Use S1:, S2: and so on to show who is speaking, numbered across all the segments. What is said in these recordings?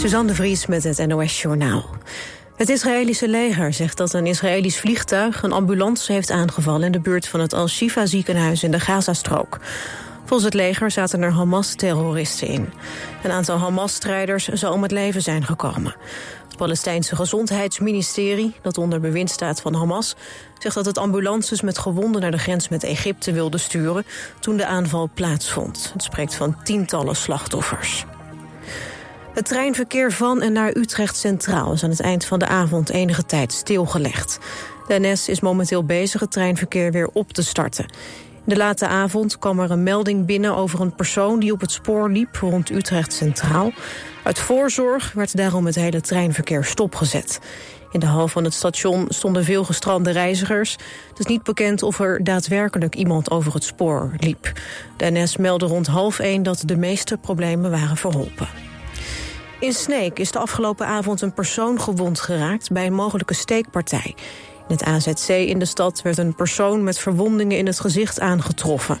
S1: Suzanne Vries met het NOS Journaal. Het Israëlische leger zegt dat een Israëlisch vliegtuig een ambulance heeft aangevallen in de buurt van het Al-Shifa ziekenhuis in de Gazastrook. Volgens het leger zaten er Hamas-terroristen in. Een aantal Hamas-strijders zou om het leven zijn gekomen. Het Palestijnse Gezondheidsministerie, dat onder bewind staat van Hamas... zegt dat het ambulances met gewonden naar de grens met Egypte wilde sturen... toen de aanval plaatsvond. Het spreekt van tientallen slachtoffers. Het treinverkeer van en naar Utrecht Centraal is aan het eind van de avond enige tijd stilgelegd. De NS is momenteel bezig het treinverkeer weer op te starten. In de late avond kwam er een melding binnen over een persoon die op het spoor liep rond Utrecht Centraal. Uit voorzorg werd daarom het hele treinverkeer stopgezet. In de hal van het station stonden veel gestrande reizigers. Het is niet bekend of er daadwerkelijk iemand over het spoor liep. De NS meldde rond half één dat de meeste problemen waren verholpen. In Sneek is de afgelopen avond een persoon gewond geraakt bij een mogelijke steekpartij. In het AZC in de stad werd een persoon met verwondingen in het gezicht aangetroffen.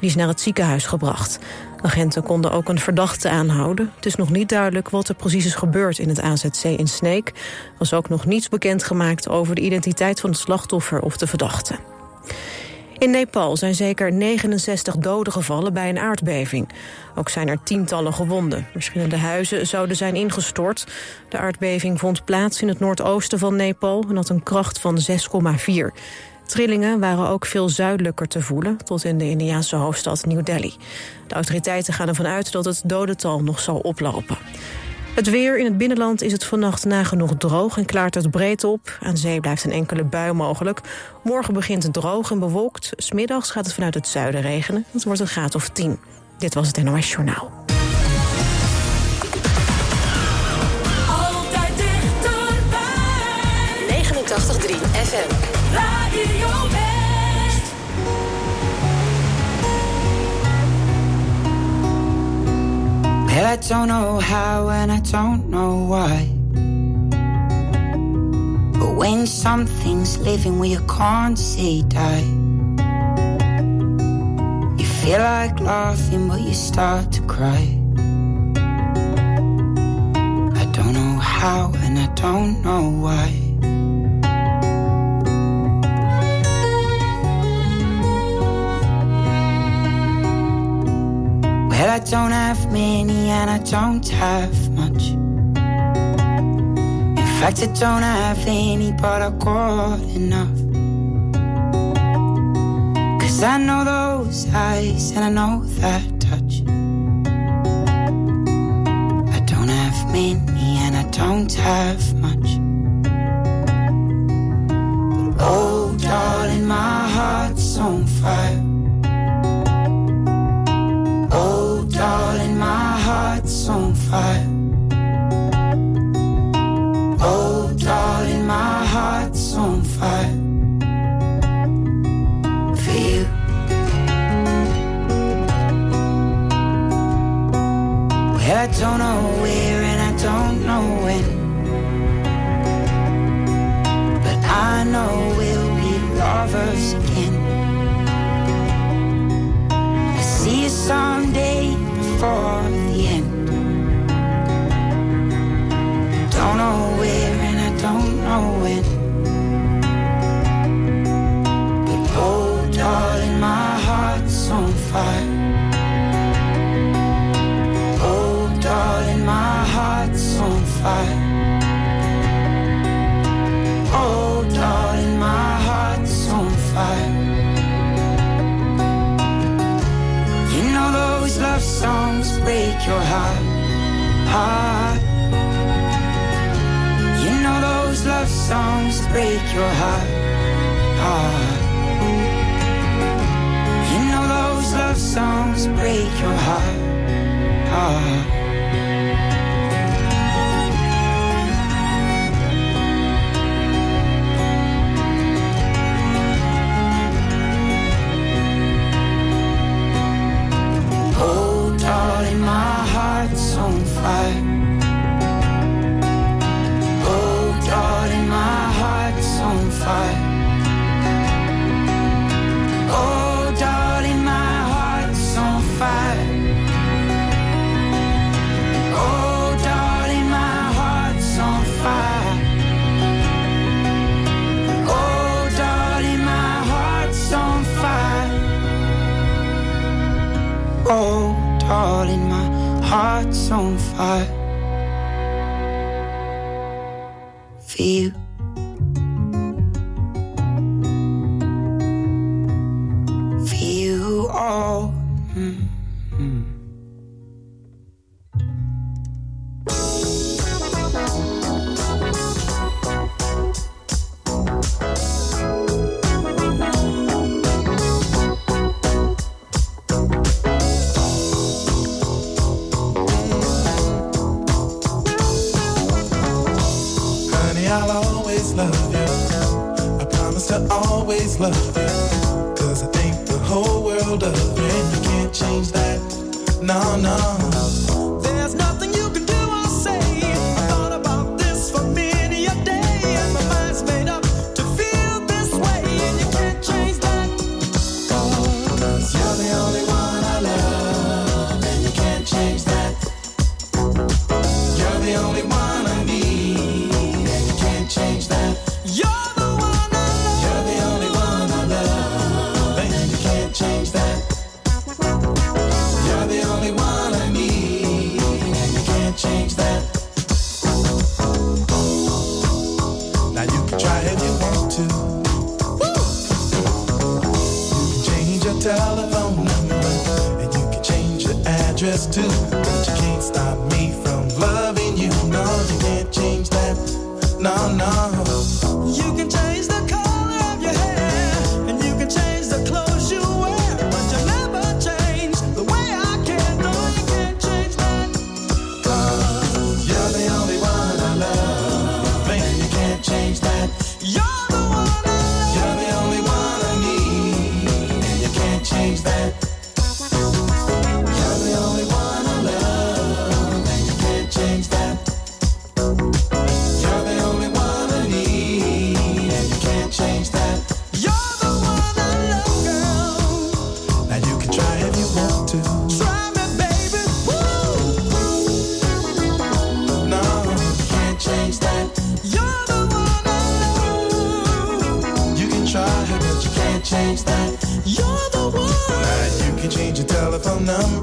S1: Die is naar het ziekenhuis gebracht. Agenten konden ook een verdachte aanhouden. Het is nog niet duidelijk wat er precies is gebeurd in het AZC in Sneek. Er was ook nog niets bekendgemaakt over de identiteit van het slachtoffer of de verdachte. In Nepal zijn zeker 69 doden gevallen bij een aardbeving. Ook zijn er tientallen gewonden. Verschillende huizen zouden zijn ingestort. De aardbeving vond plaats in het noordoosten van Nepal... en had een kracht van 6,4. Trillingen waren ook veel zuidelijker te voelen... tot in de Indiaanse hoofdstad New Delhi. De autoriteiten gaan ervan uit dat het dodental nog zal oplopen. Het weer in het binnenland is het vannacht nagenoeg droog en klaart het breed op. Aan zee blijft een enkele bui mogelijk. Morgen begint het droog en bewolkt. Smiddags gaat het vanuit het zuiden regenen. Het wordt een graad of 10. Dit was het NOS Journaal.
S2: Altijd dichterbij.
S3: 89.3 FM.
S2: Radio
S4: Well, I don't know how and I don't know why. But when something's living where you can't say die, you feel like laughing, but you start to cry. I don't know how and I don't know why. Well, I don't have many and I don't have much. In fact, I don't have any, but I got enough. Cause I know those eyes and I know that touch. I don't have many and I don't have much. But oh, darling, my heart's on fire. Fire. Oh, darling, my heart's on fire. For you. Well, I don't know where and I don't know when. But I know we'll be lovers again. I see you someday before love.
S5: up
S6: number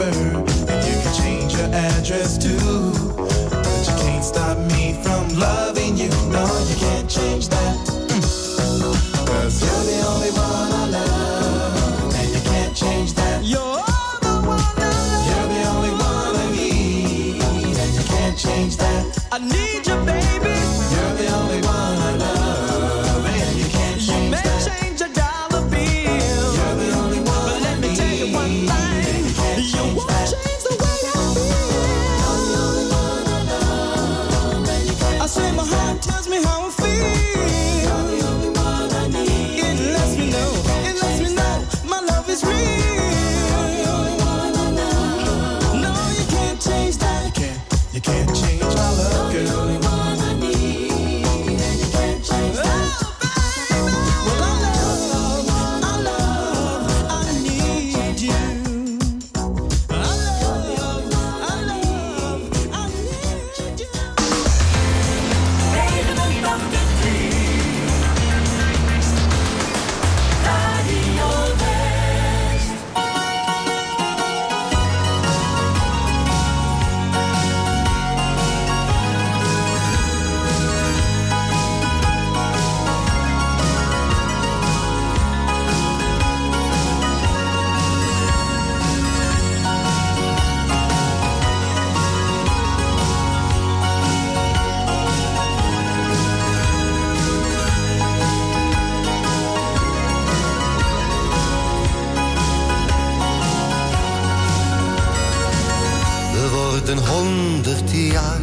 S7: Een honderd jaar.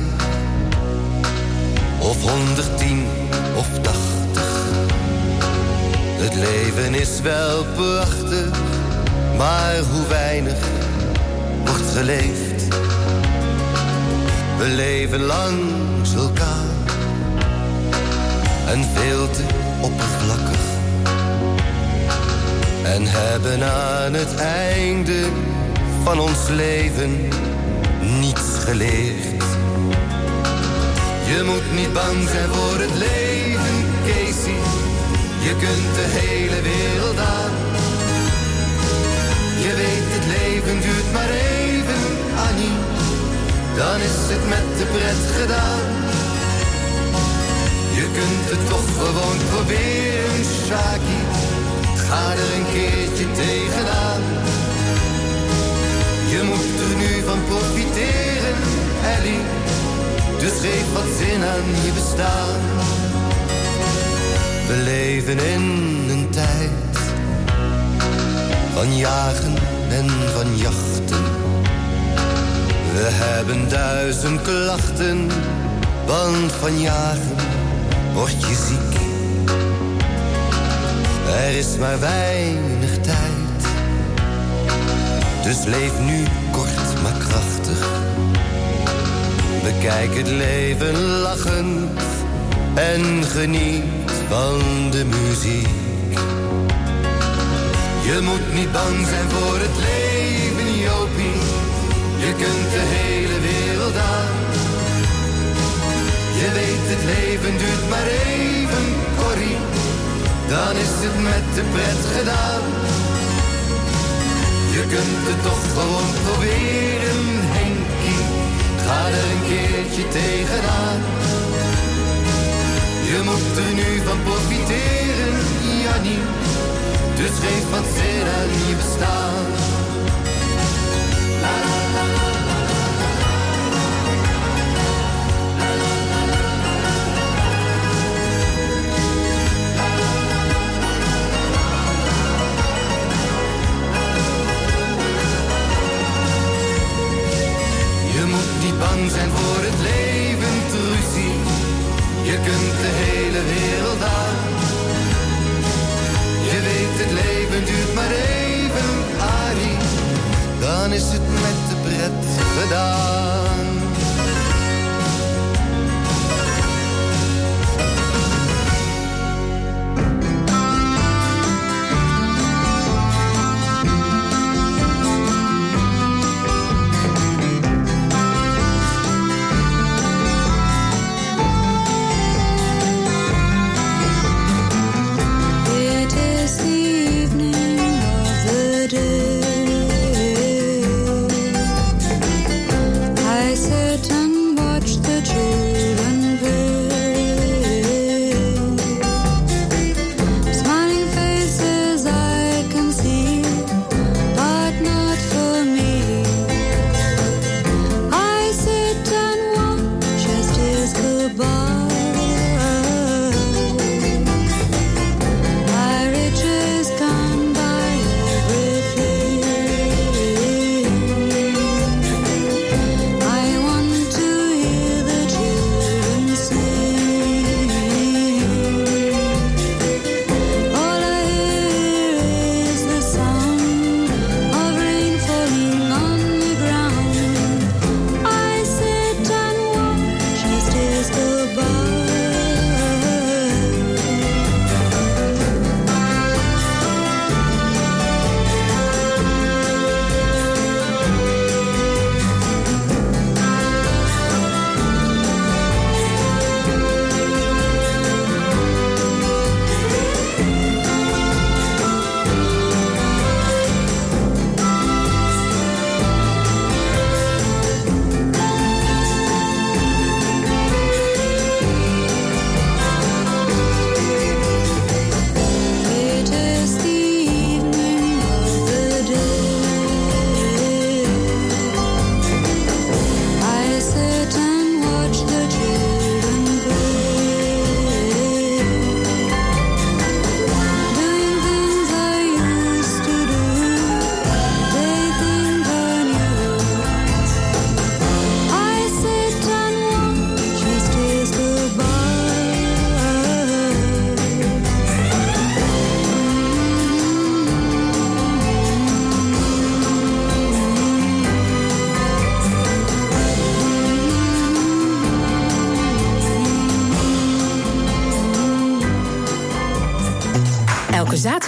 S7: Of honderdtien of tachtig. Het leven is wel prachtig, maar hoe weinig wordt geleefd. We leven langs elkaar en veel te oppervlakkig. En hebben aan het einde van ons leven niets geleerd. Je moet niet bang zijn voor het leven, Casey. Je kunt de hele wereld aan. Je weet, het leven duurt maar even, Annie. Dan is het met de pret gedaan. Je kunt het toch gewoon proberen, Shaki. Ga er een keertje tegenaan. Je moet er nu van profiteren, Ellie. Dus geef wat zin aan je bestaan. We leven in een tijd van jagen en van jachten. We hebben duizend klachten, want van jagen word je ziek. Er is maar weinig dus leef nu kort maar krachtig. Bekijk het leven lachend en geniet van de muziek. Je moet niet bang zijn voor het leven, Jopie. Je kunt de hele wereld aan. Je weet het leven duurt maar even, Corrie. Dan is het met de pret gedaan. Kunt het toch gewoon proberen, Henkie. Ga er een keertje tegenaan. Je moet er nu van profiteren, Jannie. Dus geef wat zin aan je bestaan. Hele wereld aan. Je weet het leven duurt maar even, Arie. Dan is het met de pret gedaan.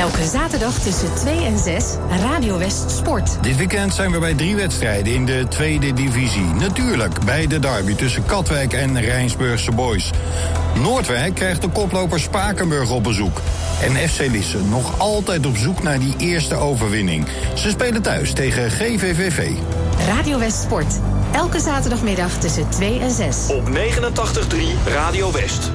S3: Elke zaterdag tussen 2 en 6 Radio West Sport.
S8: Dit weekend zijn we bij drie wedstrijden in de tweede divisie. Natuurlijk bij de derby tussen Katwijk en Rijnsburgse Boys. Noordwijk krijgt de koploper Spakenburg op bezoek. En FC Lisse nog altijd op zoek naar die eerste overwinning. Ze spelen thuis tegen GVVV.
S3: Radio West Sport. Elke zaterdagmiddag tussen 2 en 6.
S9: Op 89.3 Radio West.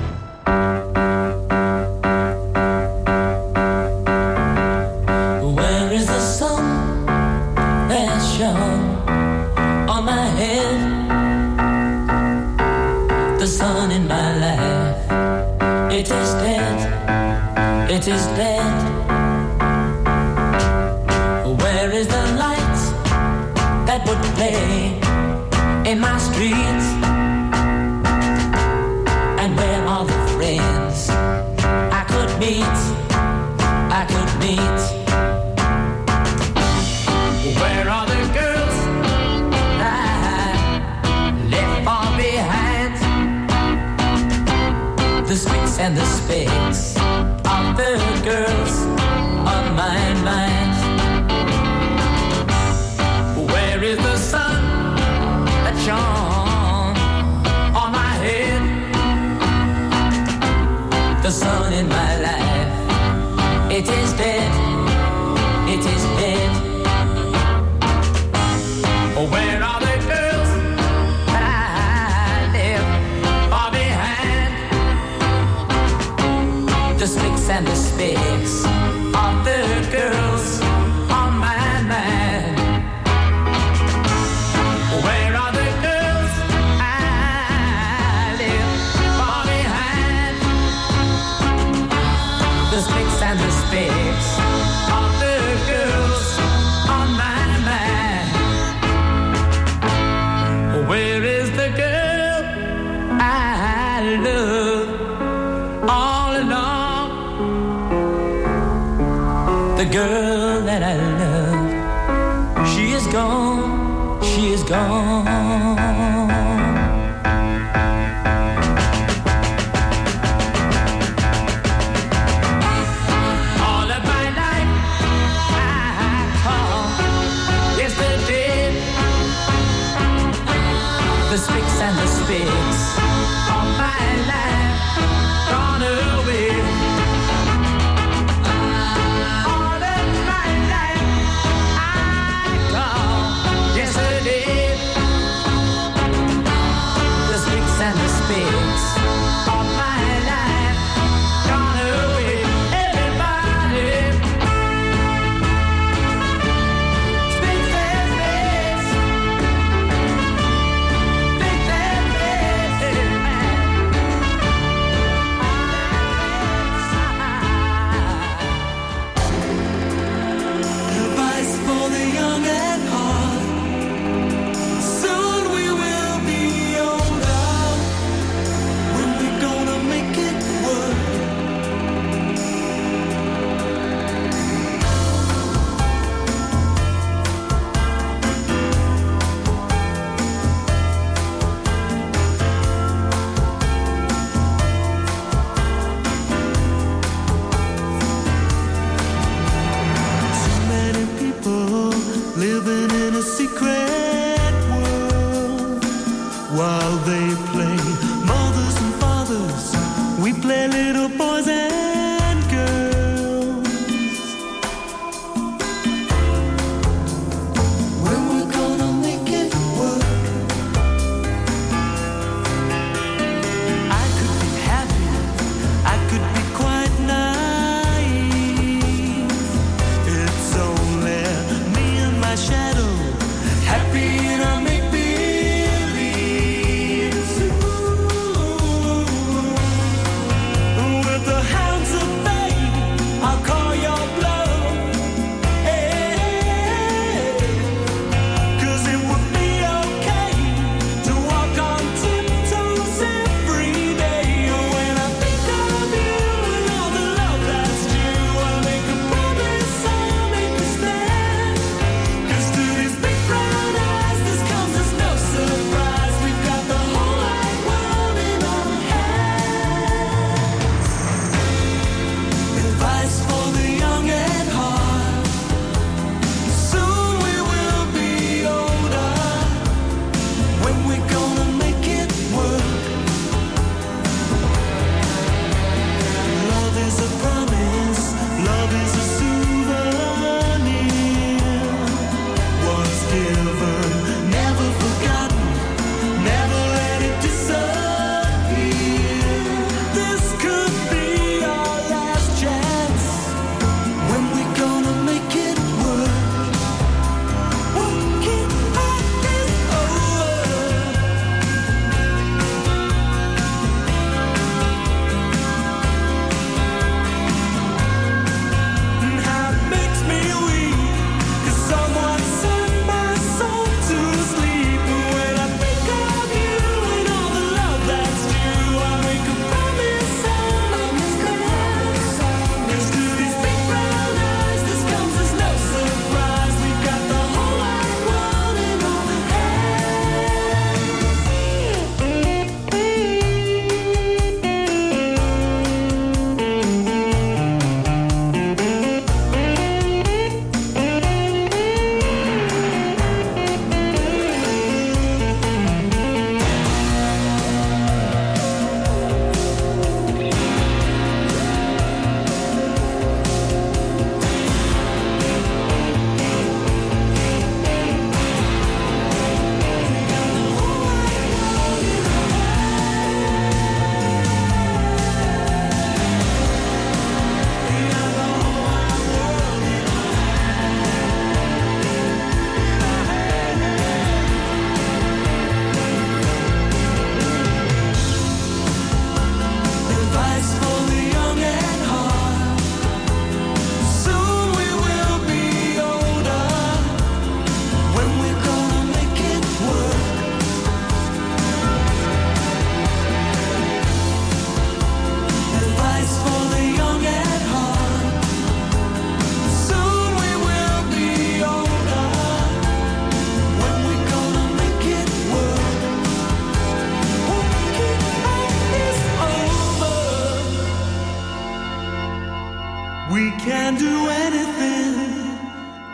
S5: We can do anything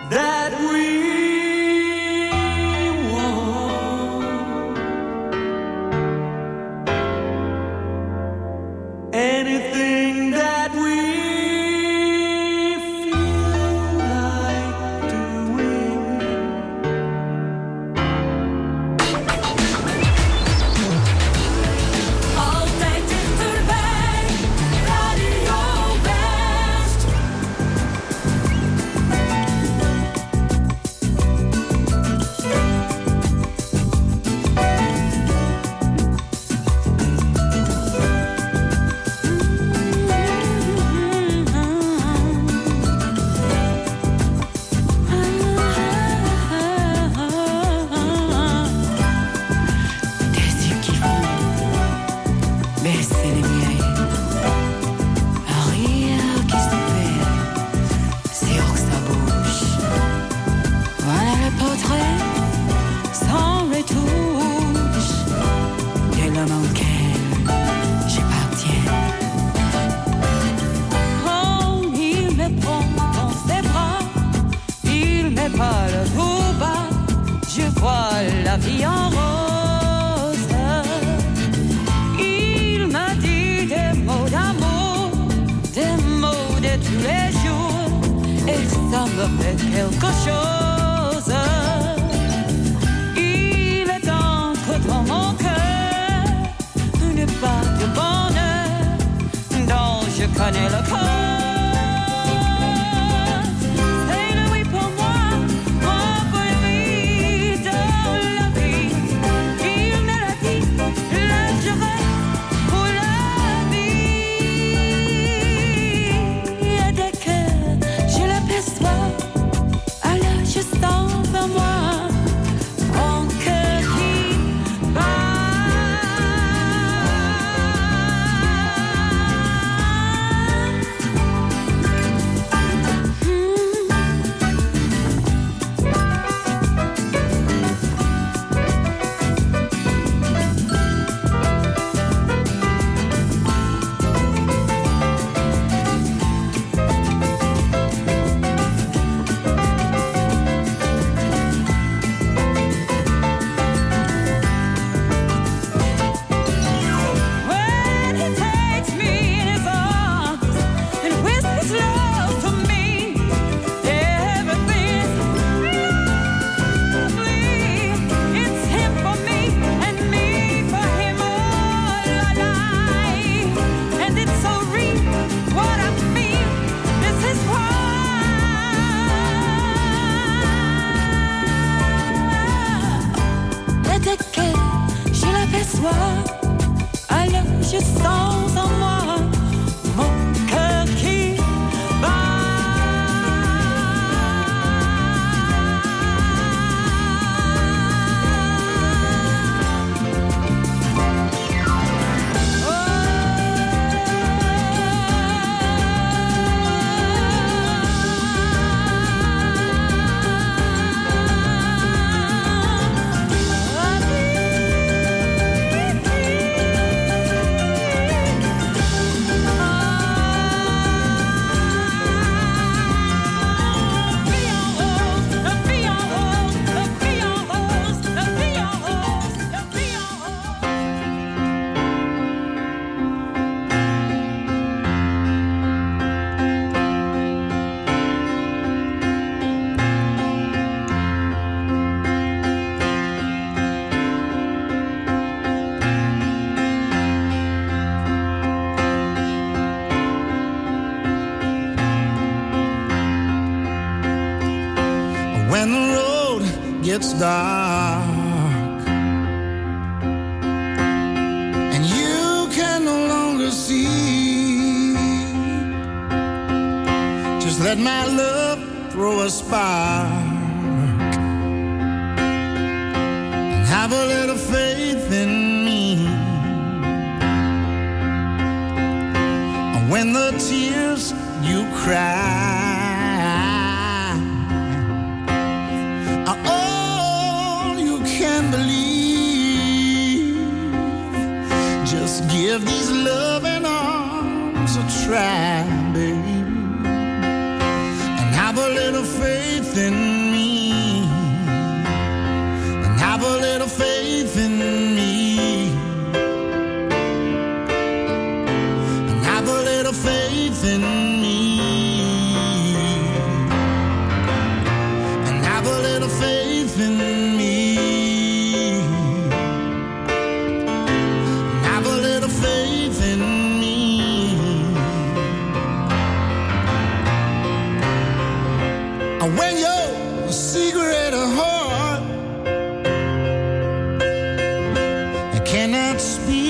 S5: that we speak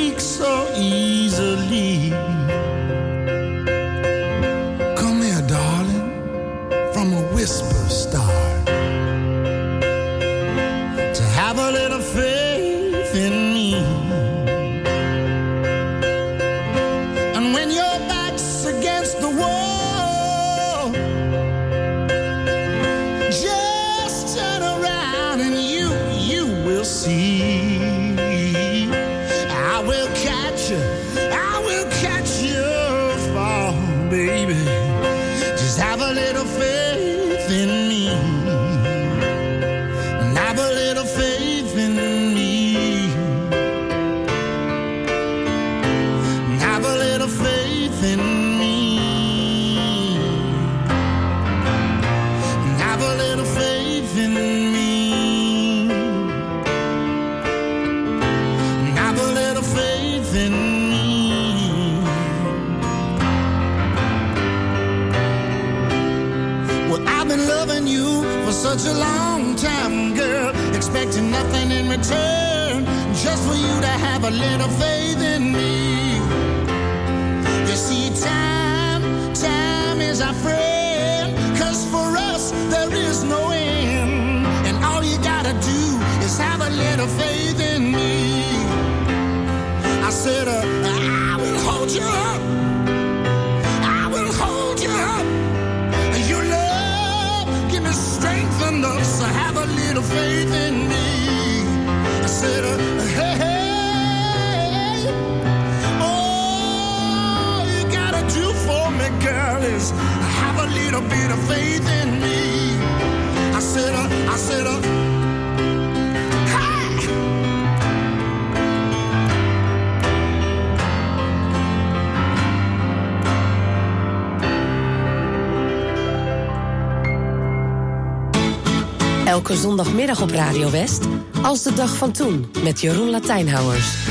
S5: have a little bit of faith in me. I said, uh, I! Uh,
S3: Elke zondagmiddag op Radio West, als de dag van toen, met Jeroen Latijnhouwers.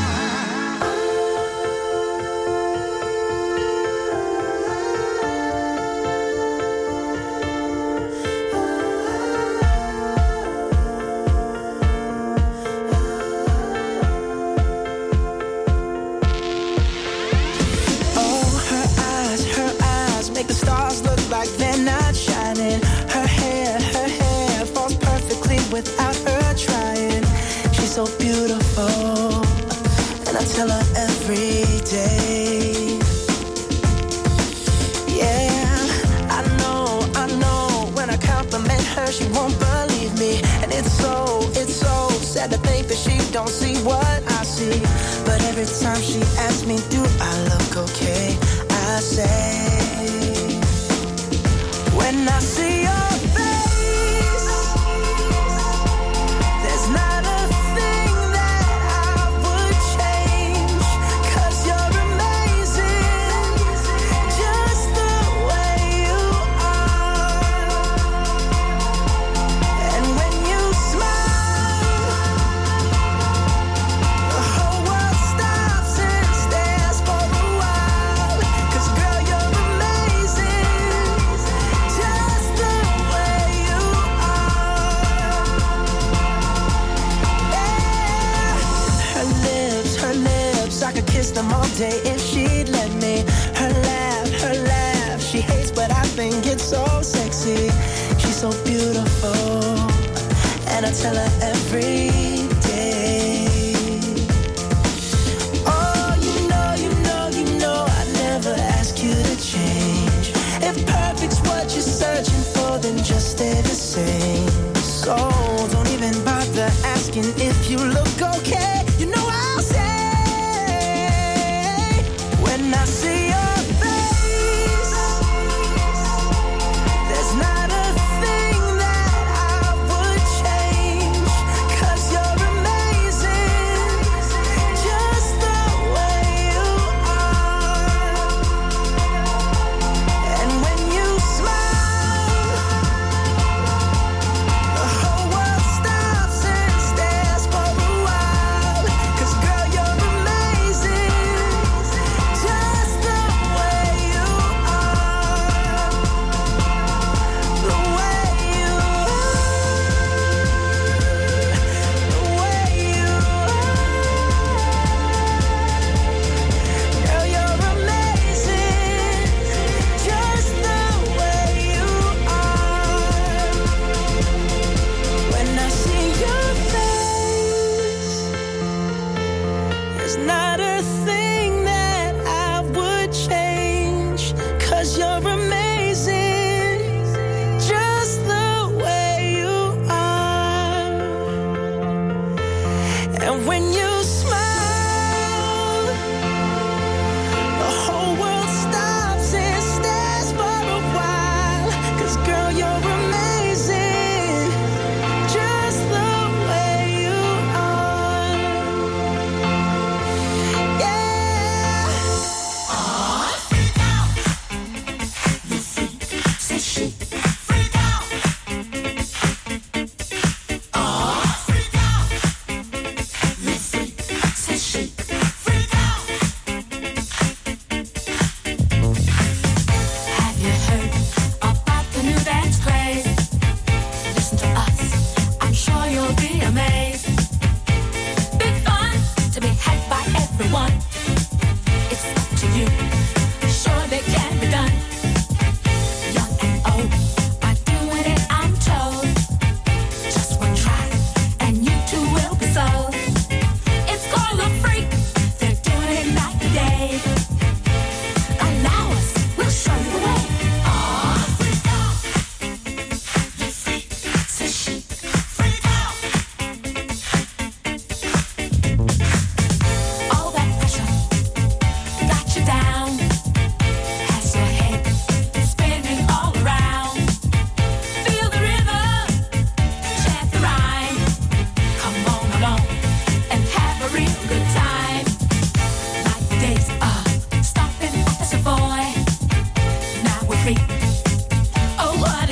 S2: last night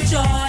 S2: joy.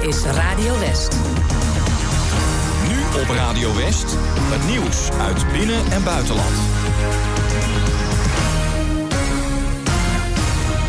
S10: Dit